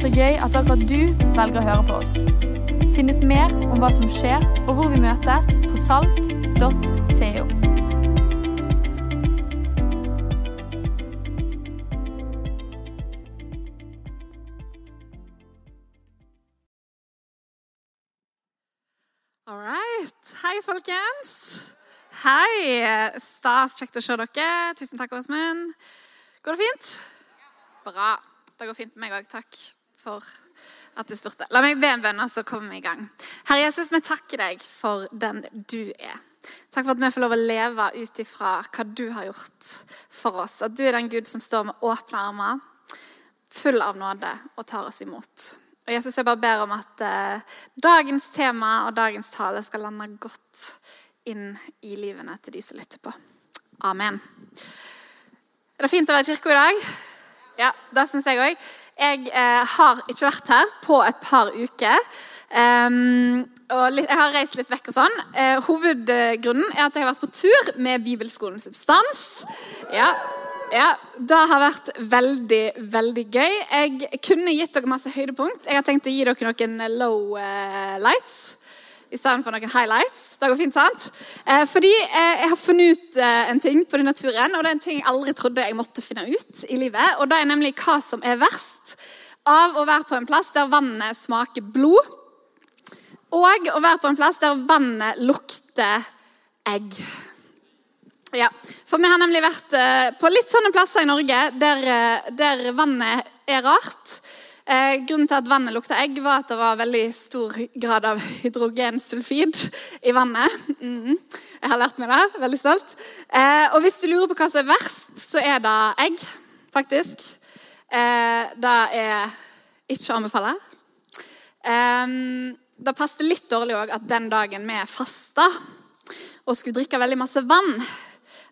Så gøy at akkurat du velger å høre på oss. Finn ut mer om hva som skjer, og hvor vi møtes på salt.co. All right. Hei, folkens. Hei. Stas. Kjekt å se dere. Tusen takk, Åsmund. Går det fint? Bra. Det går fint med meg òg. Takk for at du spurte. La meg be en bønn, og så kommer vi i gang. Herre Jesus, vi takker deg for den du er. Takk for at vi får lov å leve ut ifra hva du har gjort for oss. At du er den Gud som står med åpne armer, full av nåde, og tar oss imot. Og Jesus, jeg bare ber om at eh, dagens tema og dagens tale skal lande godt inn i livene til de som lytter på. Amen. Er det fint å være i kirka i dag? Ja, det syns jeg òg. Jeg eh, har ikke vært her på et par uker. Um, og litt, jeg har reist litt vekk og sånn. Eh, hovedgrunnen er at jeg har vært på tur med Bibelskolen Substans. Ja, ja, Det har vært veldig, veldig gøy. Jeg kunne gitt dere masse høydepunkt. Jeg har tenkt å gi dere noen low eh, lights i stedet for noen highlights. Det går fint, sant? Eh, fordi eh, jeg har funnet ut eh, en ting på denne turen, og det er en ting jeg aldri trodde jeg måtte finne ut i livet. Og det er nemlig hva som er verst av å være på en plass der vannet smaker blod, og å være på en plass der vannet lukter egg. Ja, for vi har nemlig vært eh, på litt sånne plasser i Norge der, eh, der vannet er rart. Eh, grunnen til at vannet lukta egg, var at det var veldig stor grad av hydrogensulfid i vannet. Mm. Jeg har lært meg det. Veldig stolt. Eh, og hvis du lurer på hva som er verst, så er det egg, faktisk. Eh, det er ikke å anbefale. Det passet litt dårlig òg at den dagen vi fasta og skulle drikke veldig masse vann,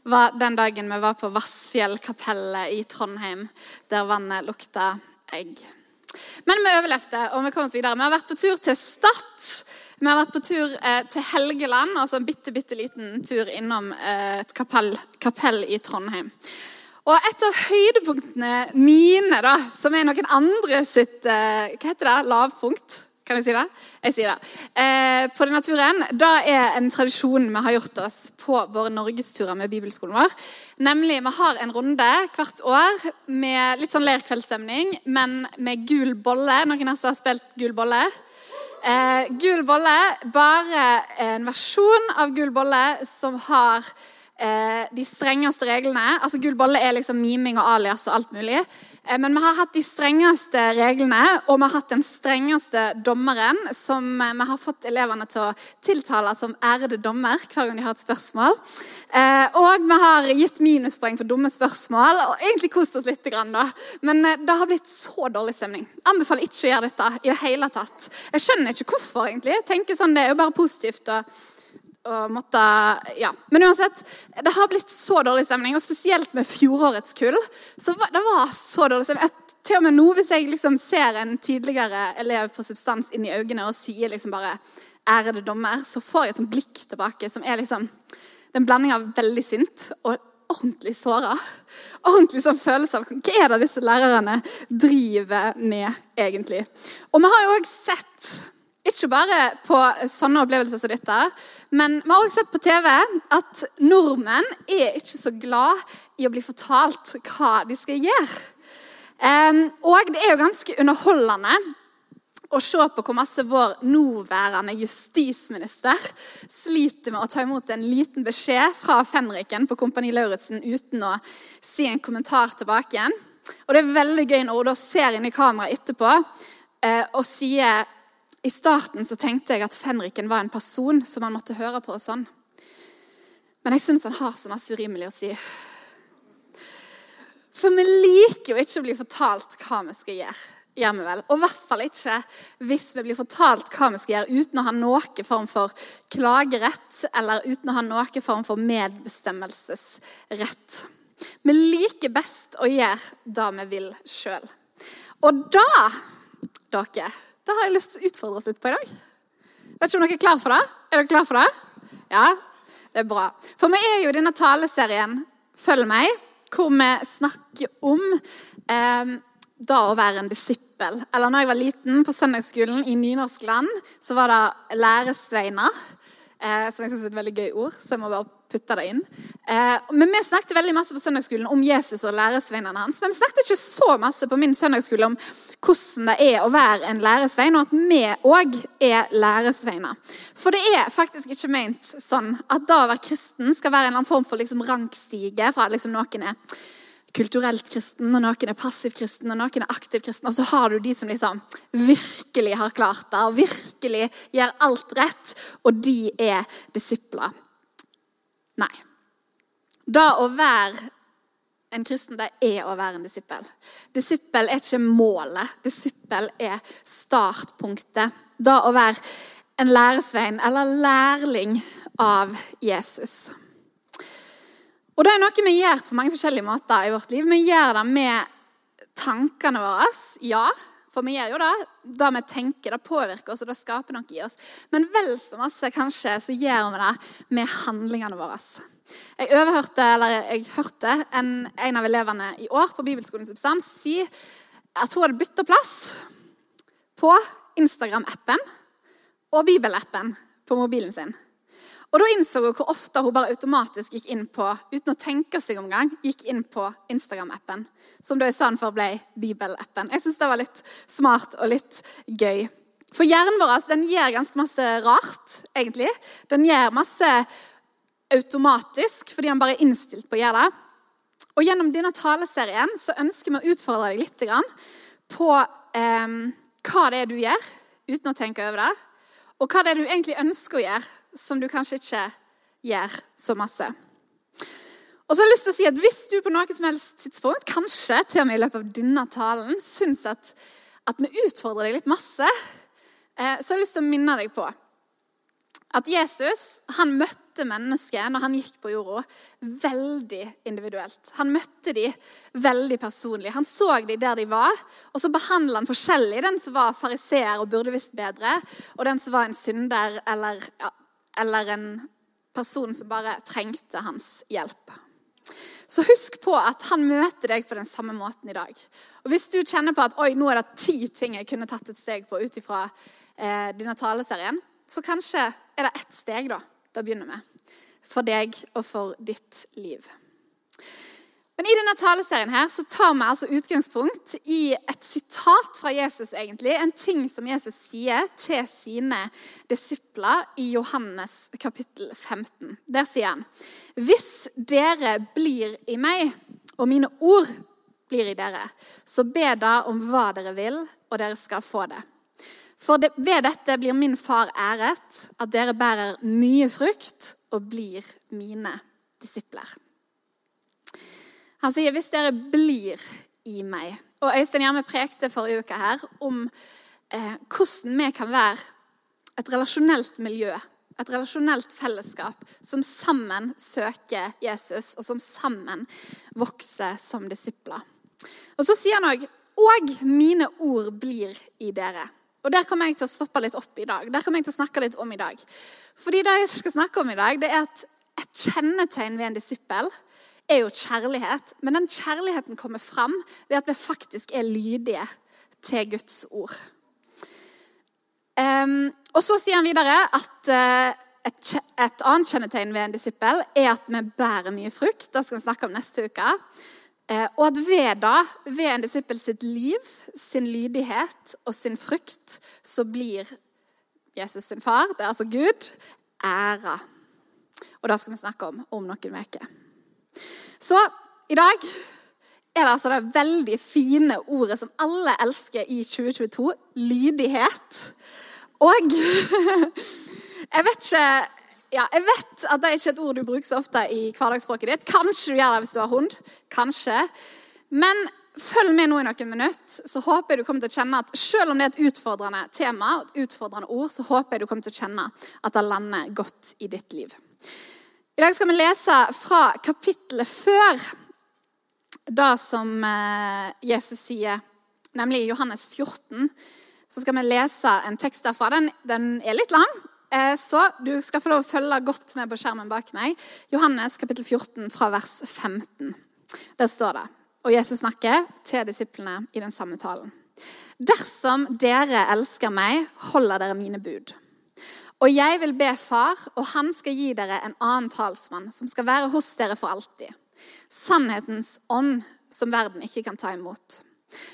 var den dagen vi var på Vassfjellkapellet i Trondheim, der vannet lukta egg. Men vi overlevde, og vi kom oss videre. Vi har vært på tur til Stad. Vi har vært på tur eh, til Helgeland, altså en bitte, bitte liten tur innom eh, et kapell, kapell, i Trondheim. Og et av høydepunktene mine, da, som er noen andre sitt eh, Hva heter det? Lavpunkt? Kan jeg si det? Jeg sier det. Eh, på den naturen, Da er en tradisjon vi har gjort oss på våre norgesturer med bibelskolen vår. Nemlig vi har en runde hvert år med litt sånn leirkveldsstemning, men med gul bolle. Noen av oss har spilt gul bolle? Eh, gul bolle, bare en versjon av gul bolle som har eh, de strengeste reglene. Altså Gul bolle er liksom miming og alias og alt mulig. Eh, men vi har hatt de strengeste reglene, og vi har hatt den strengeste dommeren, som eh, vi har fått elevene til å tiltale som ærede dommer hver gang de har et spørsmål. Eh, og vi har gitt minuspoeng for dumme spørsmål, og egentlig kost oss litt. Men det har blitt så dårlig stemning. Anbefaler ikke å gjøre dette i det hele tatt. Jeg skjønner ikke hvorfor, egentlig. Jeg tenker sånn, Det er jo bare positivt. og og måtte, ja. Men uansett, det har blitt så dårlig stemning, og spesielt med fjorårets kull. så Det var så dårlig stemning. Til og med nå, hvis jeg liksom ser en tidligere elev på substans inn i øynene og sier liksom bare 'ærede dommer', så får jeg et sånt blikk tilbake som er liksom en blanding av veldig sint og ordentlig såra. Ordentlig sånn følelse av hva er det disse lærerne driver med, egentlig. Og vi har jo òg sett ikke bare på sånne opplevelser som dette, men vi har også sett på TV at nordmenn er ikke så glad i å bli fortalt hva de skal gjøre. Og det er jo ganske underholdende å se på hvor masse vår nåværende justisminister sliter med å ta imot en liten beskjed fra fenriken på Kompani Lauritzen uten å si en kommentar tilbake igjen. Og det er veldig gøy når hun da ser inn i kameraet etterpå eh, og sier i starten så tenkte jeg at fenriken var en person som man måtte høre på. og sånn. Men jeg syns han har så masse urimelig å si. For vi liker jo ikke å bli fortalt hva vi skal gjøre. gjør vi vel. Og i hvert fall ikke hvis vi blir fortalt hva vi skal gjøre uten å ha noen form for klagerett eller uten å ha noen form for medbestemmelsesrett. Vi liker best å gjøre det vi vil sjøl. Og da, dere det har jeg lyst til å utfordre oss litt på i dag. Vet ikke om dere er klar for det? Er dere klar for det? Ja, det er bra. For vi er jo i denne taleserien Følg meg, hvor vi snakker om eh, da å være en disippel. Eller når jeg var liten, på søndagsskolen i nynorskland, så var det læresveiner. Eh, som jeg synes er et veldig gøy ord, så jeg må bare putte det inn. Eh, men Vi snakket veldig masse på søndagsskolen om Jesus og læresveinene hans. Men vi snakket ikke så masse på min søndagsskole om hvordan det er å være en læresvein, og at vi òg er læresveiner. For det er faktisk ikke ment sånn at da å være kristen skal være en eller annen form for liksom rangstige fra liksom noen er kulturelt kristen, og noen er passiv kristen, og noen er aktiv kristen. Og så har du de som liksom virkelig har klart det, og virkelig gjør alt rett, og de er disipler. Nei. Da å være en kristen, det er å være en disippel. Disippel er ikke målet. Disippel er startpunktet. Da å være en læresvein eller lærling av Jesus. Og det er noe vi gjør på mange forskjellige måter i vårt liv. Vi gjør det med tankene våre. Ja, for vi gjør jo det. Det vi tenker, det påvirker oss, og det skaper noe i oss. Men vel så masse kanskje så gjør vi det med handlingene våre. Jeg overhørte, eller jeg hørte en, en av elevene i år på Bibelskolen Substans si at hun hadde bytta plass på Instagram-appen og Bibelappen på mobilen sin. Og Da innså hun hvor ofte hun bare automatisk gikk inn på uten å tenke seg om gang, gikk inn på Instagram-appen, som da i stedet for ble Bibel-appen. Jeg syns det var litt smart og litt gøy. For hjernen vår den gjør ganske masse rart, egentlig. Den gjør masse automatisk fordi han bare er innstilt på å gjøre det. Og Gjennom denne taleserien så ønsker vi å utfordre deg litt på eh, hva det er du gjør, uten å tenke over det. Og hva det er du egentlig ønsker å gjøre, som du kanskje ikke gjør så masse. Og så har jeg lyst til å si at Hvis du på noe som helst tidspunkt, kanskje til og med i løpet av denne talen, syns at, at vi utfordrer deg litt masse, eh, så har jeg lyst til å minne deg på at Jesus han møtte mennesker når han gikk på jorda, veldig individuelt. Han møtte dem veldig personlig. Han så dem der de var, og så behandla han forskjellig den som var fariseer og burde visst bedre, og den som var en synder eller, ja, eller en person som bare trengte hans hjelp. Så husk på at han møter deg på den samme måten i dag. Og Hvis du kjenner på at oi, nå er det ti ting jeg kunne tatt et steg på ut ifra eh, denne taleserien, så kanskje er det ett steg da, det begynner med. For deg og for ditt liv. Men I denne taleserien her så tar vi altså utgangspunkt i et sitat fra Jesus. egentlig, En ting som Jesus sier til sine disipler i Johannes kapittel 15. Der sier han Hvis dere blir i meg, og mine ord blir i dere, så be da om hva dere vil, og dere skal få det. For det, ved dette blir min far æret, at dere bærer mye frukt og blir mine disipler. Han sier, 'Hvis dere blir i meg' Og Øystein Gjerme prekte forrige uke her om eh, hvordan vi kan være et relasjonelt miljø, et relasjonelt fellesskap, som sammen søker Jesus, og som sammen vokser som disipler. Og Så sier han òg 'Og mine ord blir i dere'. Og Der kommer jeg til å stoppe litt opp i dag. Der kommer jeg til å snakke litt om i dag. Fordi det jeg skal snakke om i dag, det er at et kjennetegn ved en disippel er jo kjærlighet. Men den kjærligheten kommer fram ved at vi faktisk er lydige til Guds ord. Um, og Så sier han videre at uh, et, et, annet kjennetegn ved en disippel er at vi bærer mye frukt. Det skal vi snakke om neste uke. Eh, og at ved da, ved en disippel sitt liv, sin lydighet og sin frukt, så blir Jesus sin far, det er altså Gud, æra. Og det skal vi snakke om om noen uker. Så i dag er det altså det veldig fine ordet som alle elsker i 2022 lydighet. Og jeg vet ikke ja, jeg vet at det er ikke et ord du bruker så ofte i hverdagsspråket ditt. Kanskje du gjør det hvis du har hund. Kanskje. Men følg med nå i noen minutter, så håper jeg du kommer til å kjenne at selv om det er et utfordrende tema, et utfordrende ord, så håper jeg du kommer til å kjenne at det lander godt i ditt liv. I dag skal vi lese fra kapittelet før det som eh, Jesus sier, nemlig i Johannes 14. Så skal vi lese en tekst derfra. Den, den er litt lang, så du skal få lov å følge godt med på skjermen bak meg. Johannes kapittel 14 fra vers 15. Der står det. Og Jesus snakker til disiplene i den samme talen. Dersom dere elsker meg, holder dere mine bud. Og jeg vil be Far, og han skal gi dere en annen talsmann, som skal være hos dere for alltid. Sannhetens ånd, som verden ikke kan ta imot.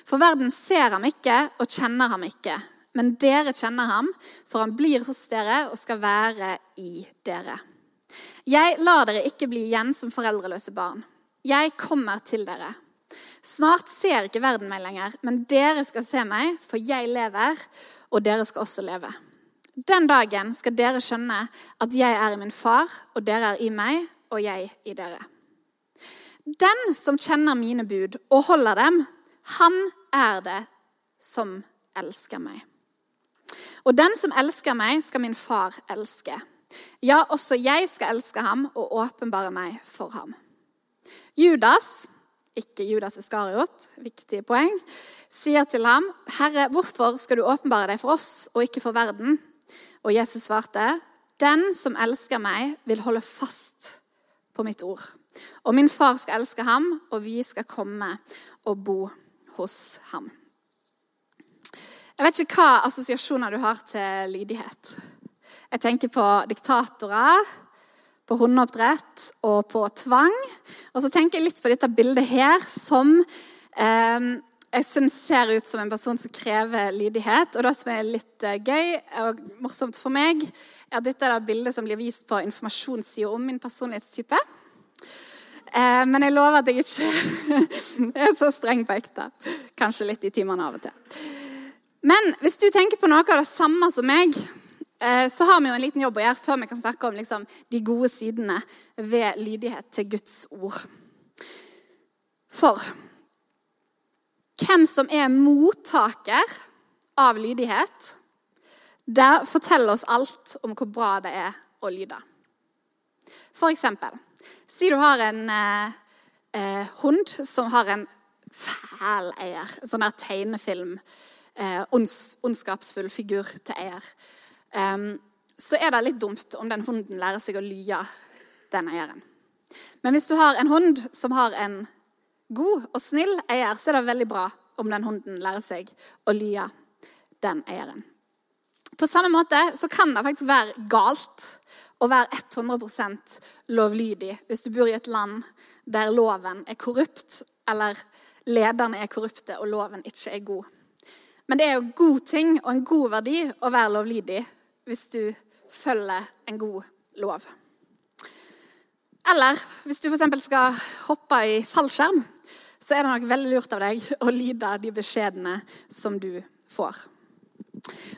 For verden ser ham ikke og kjenner ham ikke. Men dere kjenner ham, for han blir hos dere og skal være i dere. Jeg lar dere ikke bli igjen som foreldreløse barn. Jeg kommer til dere. Snart ser ikke verden meg lenger, men dere skal se meg, for jeg lever, og dere skal også leve. Den dagen skal dere skjønne at jeg er i min far, og dere er i meg, og jeg i dere. Den som kjenner mine bud og holder dem, han er det som elsker meg. Og den som elsker meg, skal min far elske. Ja, også jeg skal elske ham og åpenbare meg for ham. Judas, ikke Judas Iskariot, viktig poeng, sier til ham, 'Herre, hvorfor skal du åpenbare deg for oss og ikke for verden?' Og Jesus svarte, 'Den som elsker meg, vil holde fast på mitt ord.' 'Og min far skal elske ham, og vi skal komme og bo hos ham.' Jeg vet ikke hva assosiasjoner du har til lydighet. Jeg tenker på diktatorer, på hundeoppdrett og på tvang. Og så tenker jeg litt på dette bildet her som eh, jeg syns ser ut som en person som krever lydighet. Og det som er litt eh, gøy og morsomt for meg, er at dette er det bildet som blir vist på informasjonssida om min personlighetstype. Eh, men jeg lover at jeg ikke er så streng på ekte. Kanskje litt i timene av og til. Men hvis du tenker på noe av det samme som meg, eh, så har vi jo en liten jobb å gjøre før vi kan snakke om liksom, de gode sidene ved lydighet til Guds ord. For hvem som er mottaker av lydighet, det forteller oss alt om hvor bra det er å lyde. For eksempel, si du har en eh, eh hund som har en fæl eier. Sånn der tegnefilm eh, ons, ondskapsfull figur til eier, um, så er det litt dumt om den hunden lærer seg å lye den eieren. Men hvis du har en hund som har en god og snill eier, så er det veldig bra om den hunden lærer seg å lye den eieren. På samme måte så kan det faktisk være galt å være 100% lovlydig hvis du bor i et land der loven er korrupt, eller lederne er korrupte og loven ikke er god. Men det er jo god ting og en god verdi å være lovlydig hvis du følger en god lov. Eller hvis du f.eks. skal hoppe i fallskjerm, så er det nok veldig lurt av deg å lyde de beskjedene som du får.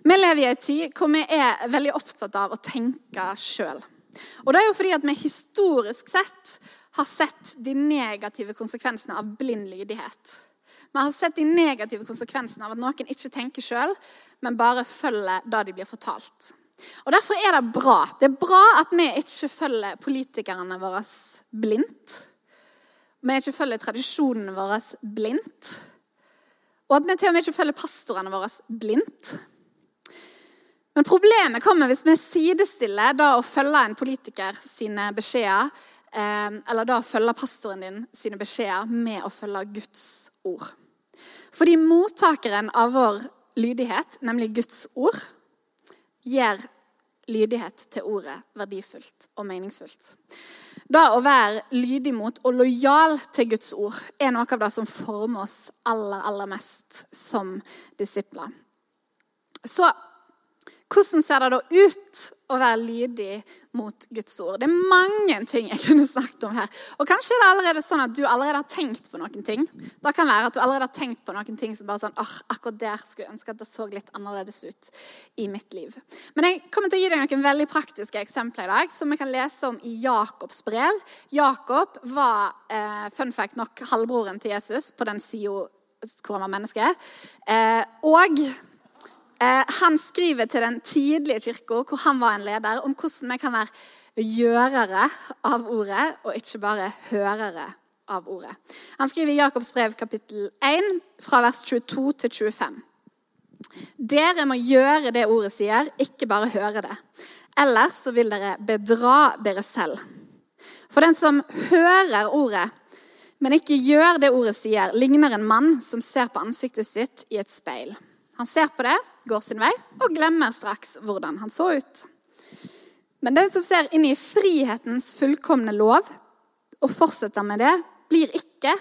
Vi lever i en tid hvor vi er veldig opptatt av å tenke sjøl. Og det er jo fordi at vi historisk sett har sett de negative konsekvensene av blind lydighet. Vi har sett de negative konsekvensene av at noen ikke tenker sjøl, men bare følger det de blir fortalt. Og Derfor er det bra. Det er bra at vi ikke følger politikerne våre blindt. Vi ikke følger tradisjonene våre blindt. Og at vi til og med ikke følger pastorene våre blindt. Men problemet kommer hvis vi sidestiller da å følge en politiker sine beskjeder, eh, eller da å følge pastoren din sine beskjeder, med å følge Guds ord. Fordi mottakeren av vår lydighet, nemlig Guds ord, gjør lydighet til ordet verdifullt og meningsfullt. Da å være lydig mot og lojal til Guds ord er noe av det som former oss aller, aller mest som disipler. Så hvordan ser det da ut å være lydig mot Guds ord? Det er mange ting jeg kunne snakket om her. Og Kanskje er det allerede sånn at du allerede har tenkt på noen ting. Det kan være at du allerede har tenkt på noen ting som bare sånn, ah, akkurat der skulle jeg ønske at det så litt annerledes ut i mitt liv. Men jeg kommer til å gi deg noen veldig praktiske eksempler i dag som vi kan lese om i Jakobs brev. Jakob var eh, fun fact nok halvbroren til Jesus på den sida hvor han var menneske. Eh, og han skriver til den tidlige kirka, hvor han var en leder, om hvordan vi kan være gjørere av ordet, og ikke bare hørere av ordet. Han skriver i Jakobs brev kapittel 1, fra vers 22 til 25. Dere må gjøre det ordet sier, ikke bare høre det. Ellers så vil dere bedra dere selv. For den som hører ordet, Men ikke gjør det ordet sier, ligner en mann som ser på ansiktet sitt i et speil. Han ser på det, går sin vei og glemmer straks hvordan han så ut. Men den som ser inn i frihetens fullkomne lov og fortsetter med det, blir ikke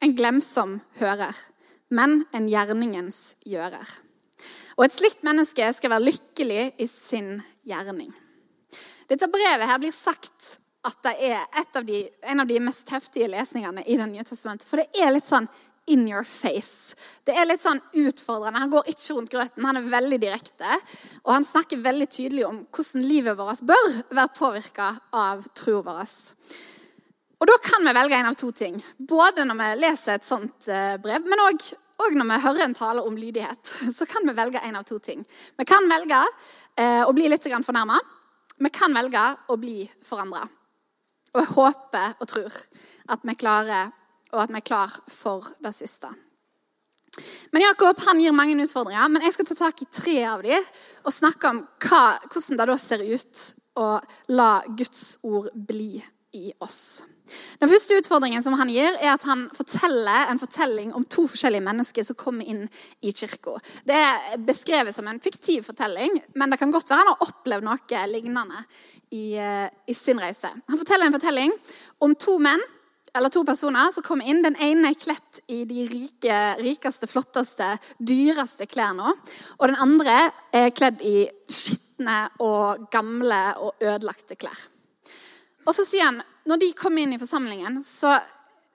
en glemsom hører, men en gjerningens gjører. Og et slikt menneske skal være lykkelig i sin gjerning. Dette brevet her blir sagt at det er av de, en av de mest heftige lesningene i Det nye testamentet. For det er litt sånn in your face. Det er litt sånn utfordrende. Han går ikke rundt grøten, han er veldig direkte. Og han snakker veldig tydelig om hvordan livet vårt bør være påvirka av troa vår. Og da kan vi velge en av to ting. Både når vi leser et sånt eh, brev, men òg når vi hører en tale om lydighet. Så kan vi velge en av to ting. Vi kan velge eh, å bli litt fornærma. Vi kan velge å bli forandra. Og jeg håper og tror at vi klarer, og at vi er klar for det siste. Men Jakob han gir mange utfordringer, men jeg skal ta tak i tre av dem og snakke om hva, hvordan det da ser ut å la Guds ord bli i oss. Den første utfordringen som han gir, er at han forteller en fortelling om to forskjellige mennesker som kommer inn i kirka. Det er beskrevet som en fiktiv fortelling, men det kan godt være han har opplevd noe lignende i, eh, i sin reise. Han forteller en fortelling om to menn eller to personer som kommer inn. Den ene er kledt i de rike, rikeste, flotteste, dyreste klærne. Og den andre er kledd i skitne og gamle og ødelagte klær. Og så sier han når de kommer inn i forsamlingen, så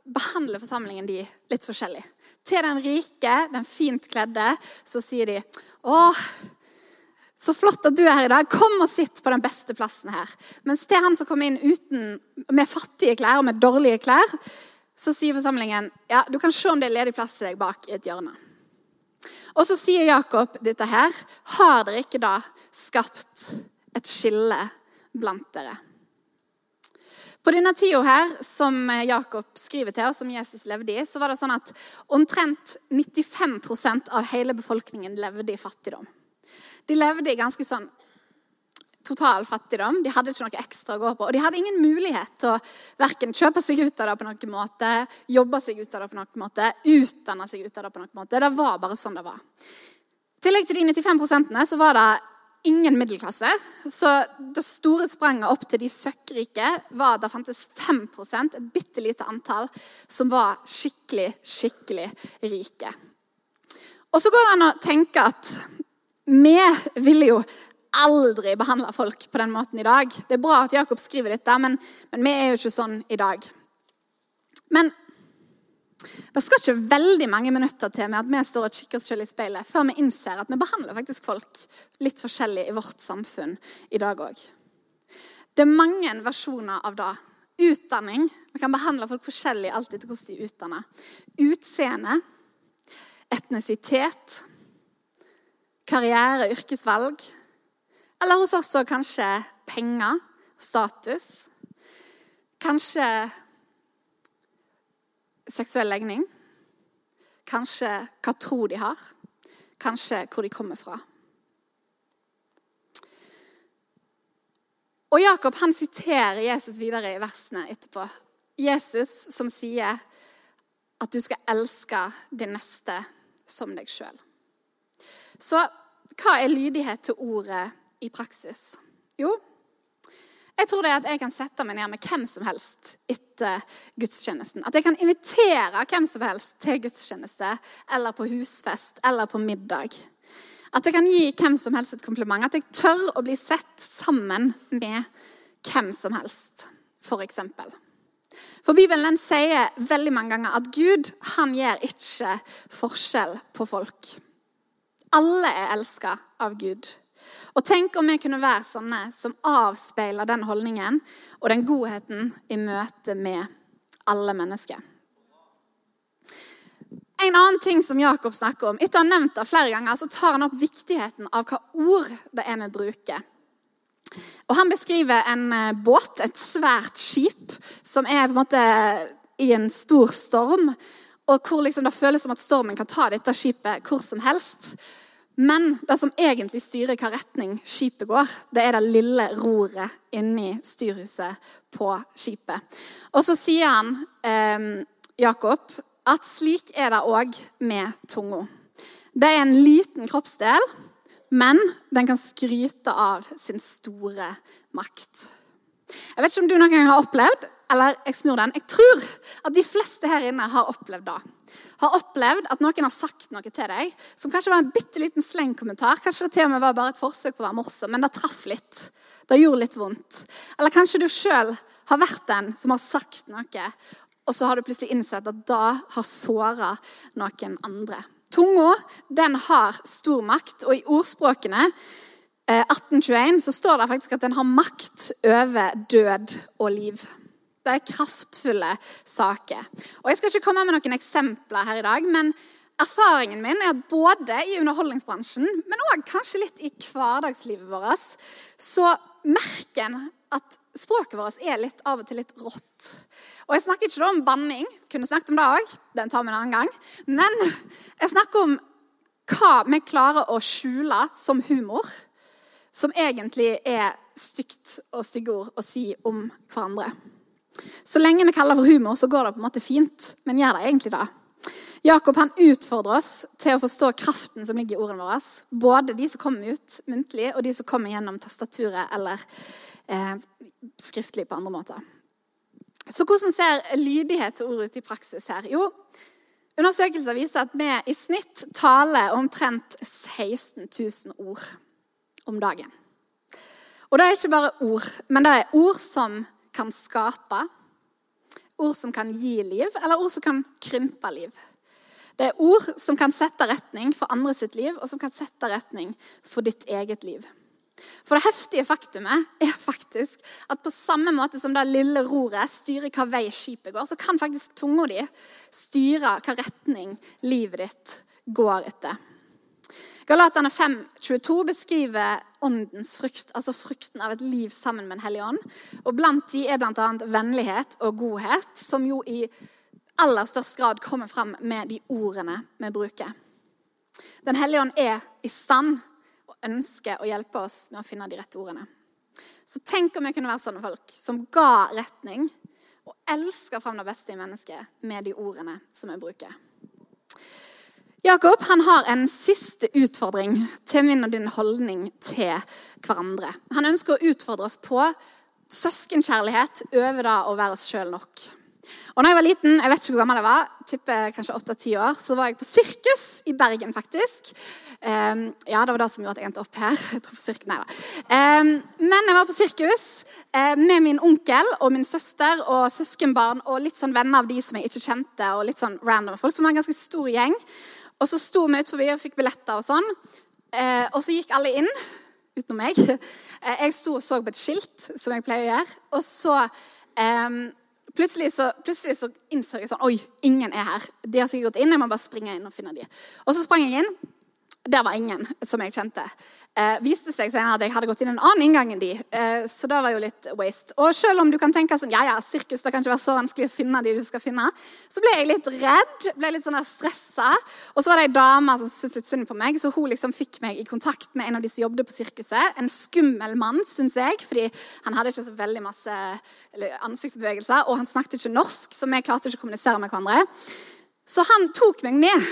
behandler forsamlingen de litt forskjellig. Til den rike, den fint kledde, så sier de Å, så flott at du er her i dag. Kom og sitt på den beste plassen her. Mens til han som kommer inn uten, med fattige klær og med dårlige klær, så sier forsamlingen ja, du kan se om det er ledig plass til deg bak i et hjørne. Og så sier Jakob dette her. Har dere ikke da skapt et skille blant dere? På denne tida her, som Jakob skriver til, og som Jesus levde i, så var det sånn at omtrent 95% av hele befolkningen levde i fattigdom. De levde i ganske sånn total fattigdom. De hadde ikke noe ekstra å gå på. Og de hadde ingen mulighet til å verken kjøpe seg ut av det på noen måte, jobbe seg ut av det på noen måte, utdanne seg ut av det på noen måte. Det var bare sånn det var. I tillegg til de 95 så var det ingen middelklasse. Så det store spranget opp til de søkkrike var at det fantes 5 et bitte lite antall, som var skikkelig, skikkelig rike. Og så går det an å tenke at vi ville jo aldri behandle folk på den måten i dag. Det er bra at Jakob skriver dette, men, men vi er jo ikke sånn i dag. Men det skal ikke veldig mange minutter til med at vi står og kikker oss selv i speilet før vi innser at vi behandler faktisk folk litt forskjellig i vårt samfunn i dag òg. Det er mange versjoner av det. Utdanning. Vi kan behandle folk forskjellig alltid til hvordan de er utdanna. Utseende. Etnisitet. Karriere, yrkesvalg. Eller hos oss kanskje penger, status. Kanskje seksuell legning. Kanskje hva tro de har. Kanskje hvor de kommer fra. Og Jakob han siterer Jesus videre i versene etterpå. Jesus som sier at du skal elske din neste som deg sjøl. Så hva er lydighet til ordet i praksis? Jo, jeg tror det er at jeg kan sette meg ned med hvem som helst etter gudstjenesten. At jeg kan invitere hvem som helst til gudstjeneste eller på husfest eller på middag. At jeg kan gi hvem som helst et kompliment. At jeg tør å bli sett sammen med hvem som helst, f.eks. For, for Bibelen den sier veldig mange ganger at Gud han gjør ikke forskjell på folk. Alle er elska av Gud. Og tenk om vi kunne være sånne som avspeiler den holdningen og den godheten i møte med alle mennesker. En annen ting som Jakob snakker om, etter å ha nevnt det flere ganger, så tar han opp viktigheten av hva ord det er vi bruker. Og Han beskriver en eh, båt, et svært skip, som er på en måte i en stor storm. Og hvor liksom det føles som at stormen kan ta dette skipet hvor som helst. Men det som egentlig styrer hva retning skipet går, det er det lille roret inni styrhuset på skipet. Og så sier han, eh, Jakob, at slik er det òg med tunga. Det er en liten kroppsdel, men den kan skryte av sin store makt. Jeg vet ikke om du noen gang har opplevd eller jeg snur den. Jeg tror at de fleste her inne har opplevd det. Har opplevd at noen har sagt noe til deg som kanskje var en bitte liten slengkommentar. Kanskje det til og med var bare et forsøk på å være morsom, men det traff litt. Det gjorde litt vondt. Eller kanskje du sjøl har vært den som har sagt noe, og så har du plutselig innsett at det har såra noen andre. Tunga den har stor makt, og i ordspråkene 1821 eh, så står det faktisk at den har makt over død og liv. Det er kraftfulle saker. Og Jeg skal ikke komme med noen eksempler her i dag, men erfaringen min er at både i underholdningsbransjen, men òg kanskje litt i hverdagslivet vårt, så merker en at språket vårt er litt av og til litt rått. Og Jeg snakker ikke om banning, kunne snakket om det òg, den tar vi en annen gang. Men jeg snakker om hva vi klarer å skjule som humor, som egentlig er stygt og stygge ord å si om hverandre. Så lenge vi kaller det for humor, så går det på en måte fint. Men gjør det egentlig det? Jakob han utfordrer oss til å forstå kraften som ligger i ordene våre. Både de som kommer ut muntlig, og de som kommer gjennom tastaturet eller eh, skriftlig på andre måter. Så hvordan ser lydighet til ord ut i praksis her? Jo, undersøkelser viser at vi i snitt taler omtrent 16 000 ord om dagen. Og det er ikke bare ord, men det er ord som kan skape, ord som kan gi liv, eller ord som kan krympe liv. Det er ord som kan sette retning for andre sitt liv, og som kan sette retning for ditt eget liv. For det heftige faktumet er faktisk at på samme måte som det lille roret styrer hva vei skipet går, så kan faktisk tunga di styre hva retning livet ditt går etter. Galaterne 5,22 beskriver åndens frukt, altså frukten av et liv sammen med Den hellige ånd. Og Blant de er bl.a. vennlighet og godhet, som jo i aller størst grad kommer fram med de ordene vi bruker. Den hellige ånd er i stand og ønsker å hjelpe oss med å finne de rette ordene. Så tenk om vi kunne være sånne folk som ga retning og elsker fram det beste i mennesket med de ordene som vi bruker. Jakob han har en siste utfordring til min og din holdning til hverandre. Han ønsker å utfordre oss på søskenkjærlighet over da å være oss sjøl nok. Og når jeg var liten, jeg vet ikke hvor gammel jeg var, tipper kanskje 8-10 år, så var jeg på sirkus i Bergen, faktisk. Um, ja, det var det som gjorde at jeg endte opp her. Jeg tror på sirkus, nei da. Um, men jeg var på sirkus uh, med min onkel og min søster og søskenbarn og litt sånn venner av de som jeg ikke kjente, og litt sånn random folk, som var en ganske stor gjeng. Og så sto vi ut forbi og fikk billetter og sånn. Eh, og så gikk alle inn, utenom meg. Eh, jeg sto og så på et skilt, som jeg pleier å gjøre. Og så eh, Plutselig så, plutselig så innså jeg sånn Oi, ingen er her. De har sikkert gått inn. Jeg må bare springe inn og finne de. Og så sprang jeg inn. Der var ingen som jeg kjente. Eh, viste seg senere at jeg hadde gått inn en annen inngang enn de. Eh, så det var jo litt waste. Og selv om du kan tenke sånn, ja ja, sirkus det kan ikke være så vanskelig å finne de du skal finne, så ble jeg litt redd. ble litt sånn stressa. Og så var det ei dame som syntes litt synd på meg, så hun liksom fikk meg i kontakt med en av de som jobbet på sirkuset. En skummel mann, syns jeg, fordi han hadde ikke så veldig masse ansiktsbevegelser, og han snakket ikke norsk, så vi klarte ikke å kommunisere med hverandre. Så han tok meg med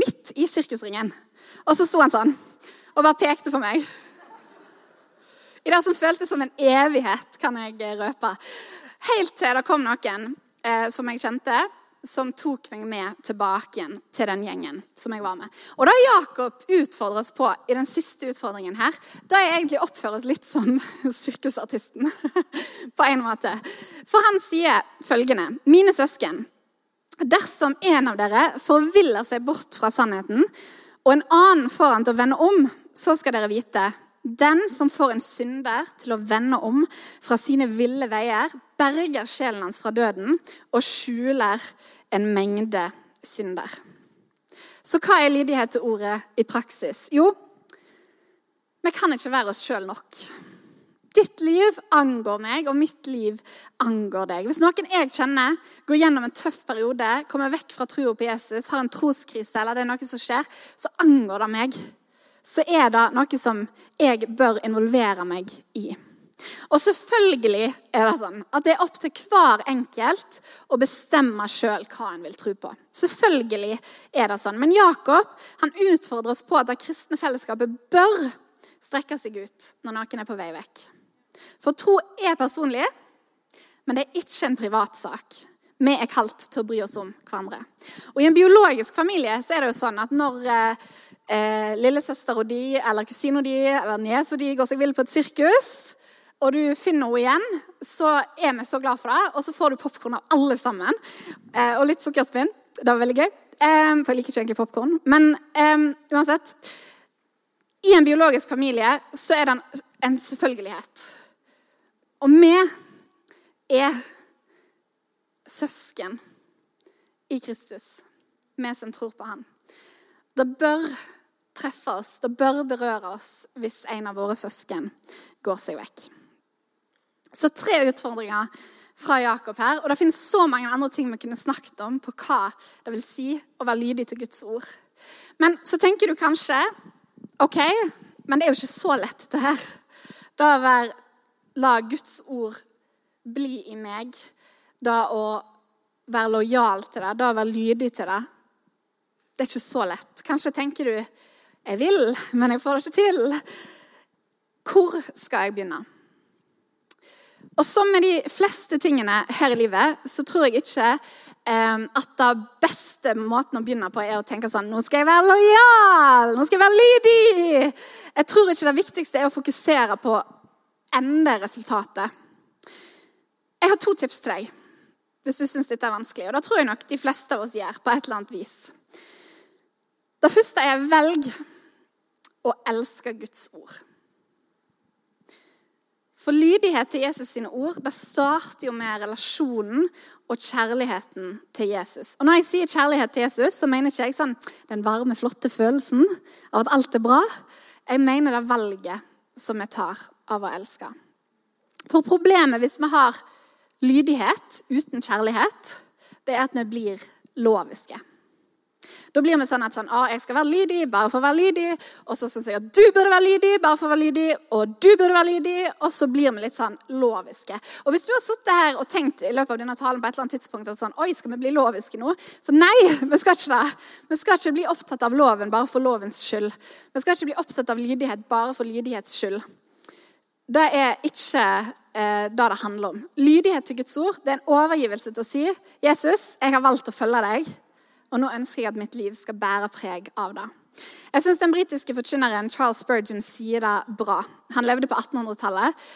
midt i sirkusringen. Og så sto han sånn og bare pekte på meg. I det som føltes som en evighet, kan jeg røpe. Helt til det kom noen eh, som jeg kjente, som tok meg med tilbake igjen til den gjengen som jeg var med. Og da Jakob utfordrer oss på i den siste utfordringen her, da er egentlig oppfører oss litt som sirkusartisten. på en måte. For han sier følgende.: Mine søsken, dersom en av dere forviller seg bort fra sannheten og en annen får han til å vende om, så skal dere vite den som får en synder til å vende om fra sine ville veier, berger sjelen hans fra døden og skjuler en mengde synder. Så hva er lydighet til ordet i praksis? Jo, vi kan ikke være oss sjøl nok. Ditt liv angår meg, og mitt liv angår deg. Hvis noen jeg kjenner, går gjennom en tøff periode, kommer vekk fra troa på Jesus, har en troskrise, eller det er noe som skjer, så angår det meg. så er det noe som jeg bør involvere meg i. Og selvfølgelig er det sånn at det er opp til hver enkelt å bestemme sjøl hva en vil tro på. Selvfølgelig er det sånn. Men Jakob han utfordrer oss på at det kristne fellesskapet bør strekke seg ut når noen er på vei vekk. For tro er personlig, men det er ikke en privatsak. Vi er kalt til å bry oss om hverandre. Og I en biologisk familie så er det jo sånn at når eh, eh lillesøster og de, eller kusina di eller niesa de går seg vill på et sirkus, og du finner henne igjen, så er vi så glad for det. Og så får du popkorn av alle sammen. Eh, og litt sukkerspinn. Det var veldig gøy. Eh, for jeg liker ikke egentlig popkorn. Men eh, uansett I en biologisk familie så er det en, en selvfølgelighet. Og vi er søsken i Kristus, vi som tror på Han. Det bør treffe oss, det bør berøre oss hvis en av våre søsken går seg vekk. Så tre utfordringer fra Jakob her. Og det finnes så mange andre ting vi kunne snakket om på hva det vil si å være lydig til Guds ord. Men så tenker du kanskje OK, men det er jo ikke så lett, det her. Da å være La Guds ord bli i meg. Da å være lojal til det, da å være lydig til det. Det er ikke så lett. Kanskje tenker du jeg vil, men jeg får det ikke til. Hvor skal jeg begynne? Og som med de fleste tingene her i livet, så tror jeg ikke eh, at den beste måten å begynne på er å tenke sånn Nå skal jeg være lojal! Nå skal jeg være lydig! Jeg tror ikke det viktigste er å fokusere på enderesultatet. Jeg har to tips til deg hvis du syns dette er vanskelig. Og det tror jeg nok de fleste av oss gjør på et eller annet vis. Det første er velg å elske Guds ord. For lydighet til Jesus sine ord det starter jo med relasjonen og kjærligheten til Jesus. Og Når jeg sier kjærlighet til Jesus, så mener ikke jeg sånn den varme, flotte følelsen av at alt er bra. Jeg mener det valget som vi tar av å elske. For problemet hvis vi har lydighet uten kjærlighet, det er at vi blir loviske. Da blir vi sånn at sånn, å, jeg skal være lydig bare for å være lydig. Og så syns jeg at du burde være lydig bare for å være lydig. Og du burde være lydig. Og så blir vi litt sånn loviske. Og hvis du har sittet her og tenkt i løpet av denne talen på et eller annet tidspunkt at sånn, oi, skal vi bli loviske nå? Så nei, vi skal ikke det. Vi skal ikke bli opptatt av loven bare for lovens skyld. Vi skal ikke bli opptatt av lydighet bare for lydighets skyld. Det er ikke eh, det det handler om. Lydighet til Guds ord det er en overgivelse til å si Jesus, jeg har valgt å følge deg, og nå ønsker jeg at mitt liv skal bære preg av det. Jeg syns den britiske forkynneren Charles Spurgeon sier det bra. Han levde på 1800-tallet,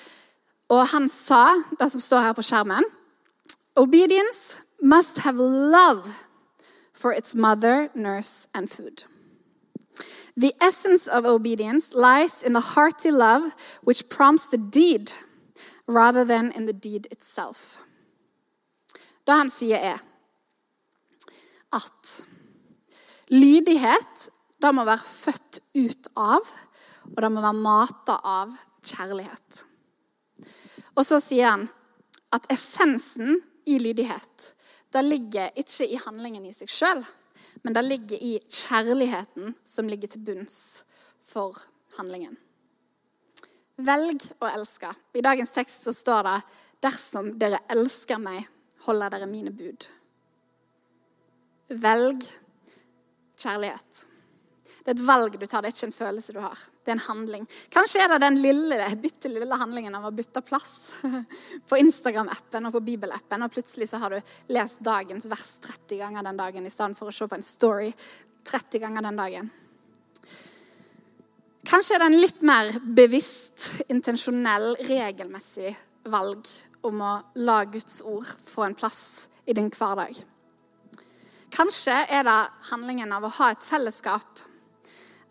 og han sa det som står her på skjermen Obedience must have love for its mother, nurse and food. The essence of obedience lies in the hearty love which prompts the deed rather than in the deed itself. Det han sier, er at lydighet det må være født ut av, og det må være mata av kjærlighet. Og så sier han at essensen i lydighet det ligger ikke i handlingen i seg sjøl, men det ligger i kjærligheten som ligger til bunns for handlingen. Velg å elske. I dagens tekst så står det dersom dere elsker meg, holder dere mine bud. Velg kjærlighet. Det er et valg du tar, det er ikke en følelse du har. Det er en handling. Kanskje er det den lille, bitte lille handlingen av å bytte plass på Instagram-appen og på Bibel-appen, og plutselig så har du lest dagens vers 30 ganger den dagen i stedet for å se på en story 30 ganger den dagen. Kanskje er det en litt mer bevisst, intensjonell, regelmessig valg om å la Guds ord få en plass i din hverdag. Kanskje er det handlingen av å ha et fellesskap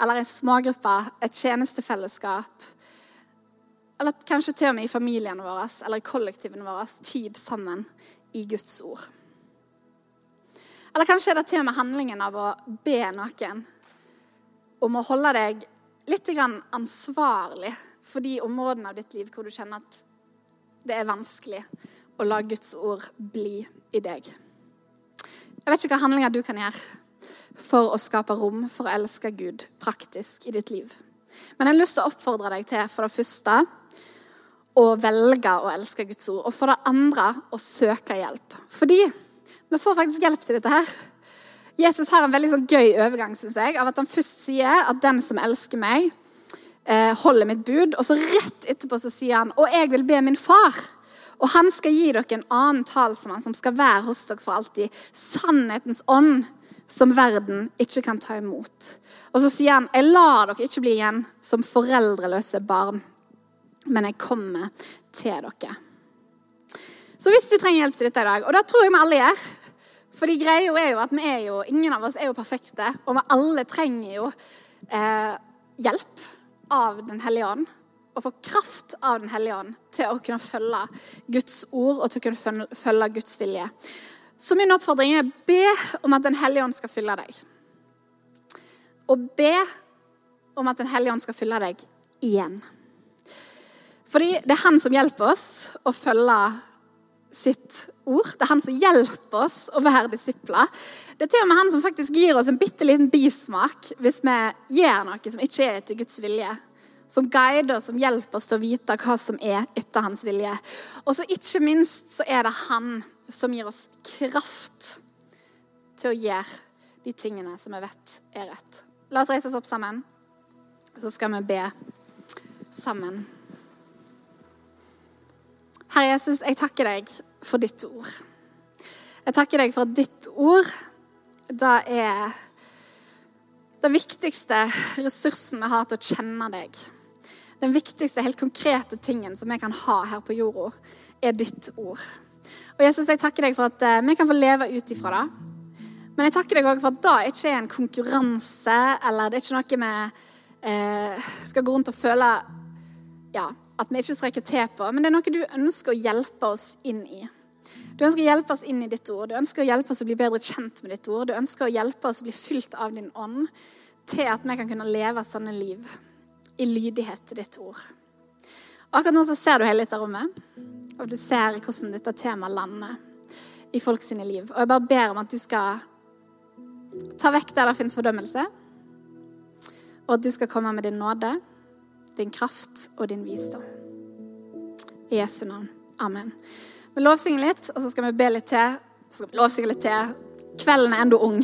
eller en smågruppe, et tjenestefellesskap. Eller kanskje til og med i familiene våre eller i kollektivene våre. Tid sammen i Guds ord. Eller kanskje er det til og med handlingen av å be noen om å holde deg litt ansvarlig for de områdene av ditt liv hvor du kjenner at det er vanskelig å la Guds ord bli i deg. Jeg vet ikke hva handlinger du kan gjøre for å skape rom for å elske Gud praktisk i ditt liv. Men jeg har lyst til å oppfordre deg til for det første å velge å elske Guds ord, og for det andre å søke hjelp. Fordi vi får faktisk hjelp til dette her. Jesus har en veldig sånn gøy overgang synes jeg, av at han først sier at den som elsker meg, eh, holder mitt bud. Og så rett etterpå så sier han og jeg vil be min far. Og han skal gi dere en annen talsmann som skal være hos dere for alltid. Sannhetens ånd som verden ikke kan ta imot. Og så sier han, jeg lar dere ikke bli igjen som foreldreløse barn, men jeg kommer til dere. Så hvis du trenger hjelp til dette i dag, og det tror jeg vi alle gjør fordi greia er jo at vi er jo, ingen av oss er jo perfekte, og vi alle trenger jo eh, hjelp av Den hellige ånd. Og få kraft av Den hellige ånd til å kunne følge Guds ord og til å kunne følge Guds vilje. Så min oppfordring er be om at Den hellige ånd skal fylle deg. Og be om at Den hellige ånd skal fylle deg igjen. Fordi det er han som hjelper oss å følge sitt ord. Det er han som hjelper oss å være disipler. Det er til og med han som faktisk gir oss en bitte liten bismak hvis vi gjør noe som ikke er etter Guds vilje. Som guider oss, som hjelper oss til å vite hva som er etter hans vilje. Og så ikke minst så er det han som gir oss kraft til å gjøre de tingene som vi vet er rett. La oss reise oss opp sammen, så skal vi be sammen. Herre Jesus, jeg takker deg for ditt ord. Jeg takker deg for at ditt ord da er den viktigste ressursen vi har til å kjenne deg. Den viktigste, helt konkrete tingen som vi kan ha her på jorda, er ditt ord. Og Jesus, jeg takker deg for at eh, vi kan få leve ut ifra det. Men jeg takker deg òg for at det ikke er en konkurranse, eller det er ikke noe vi eh, skal gå rundt og føle ja, at vi ikke strekker til på. Men det er noe du ønsker å hjelpe oss inn i. Du ønsker å hjelpe oss inn i ditt ord. Du ønsker å hjelpe oss å bli bedre kjent med ditt ord. Du ønsker å hjelpe oss å bli fylt av din ånd til at vi kan kunne leve sånne liv i lydighet til ditt ord. Akkurat nå så ser du hele dette rommet, og du ser hvordan dette temaet lander i folk sine liv. Og jeg bare ber om at du skal ta vekk der det fins fordømmelse, og at du skal komme med din nåde, din kraft og din visdom. I Jesu navn. Amen. Vi lovsynger litt, og så skal vi be litt til. Så skal vi lovsynge litt til. Kvelden er ennå ung.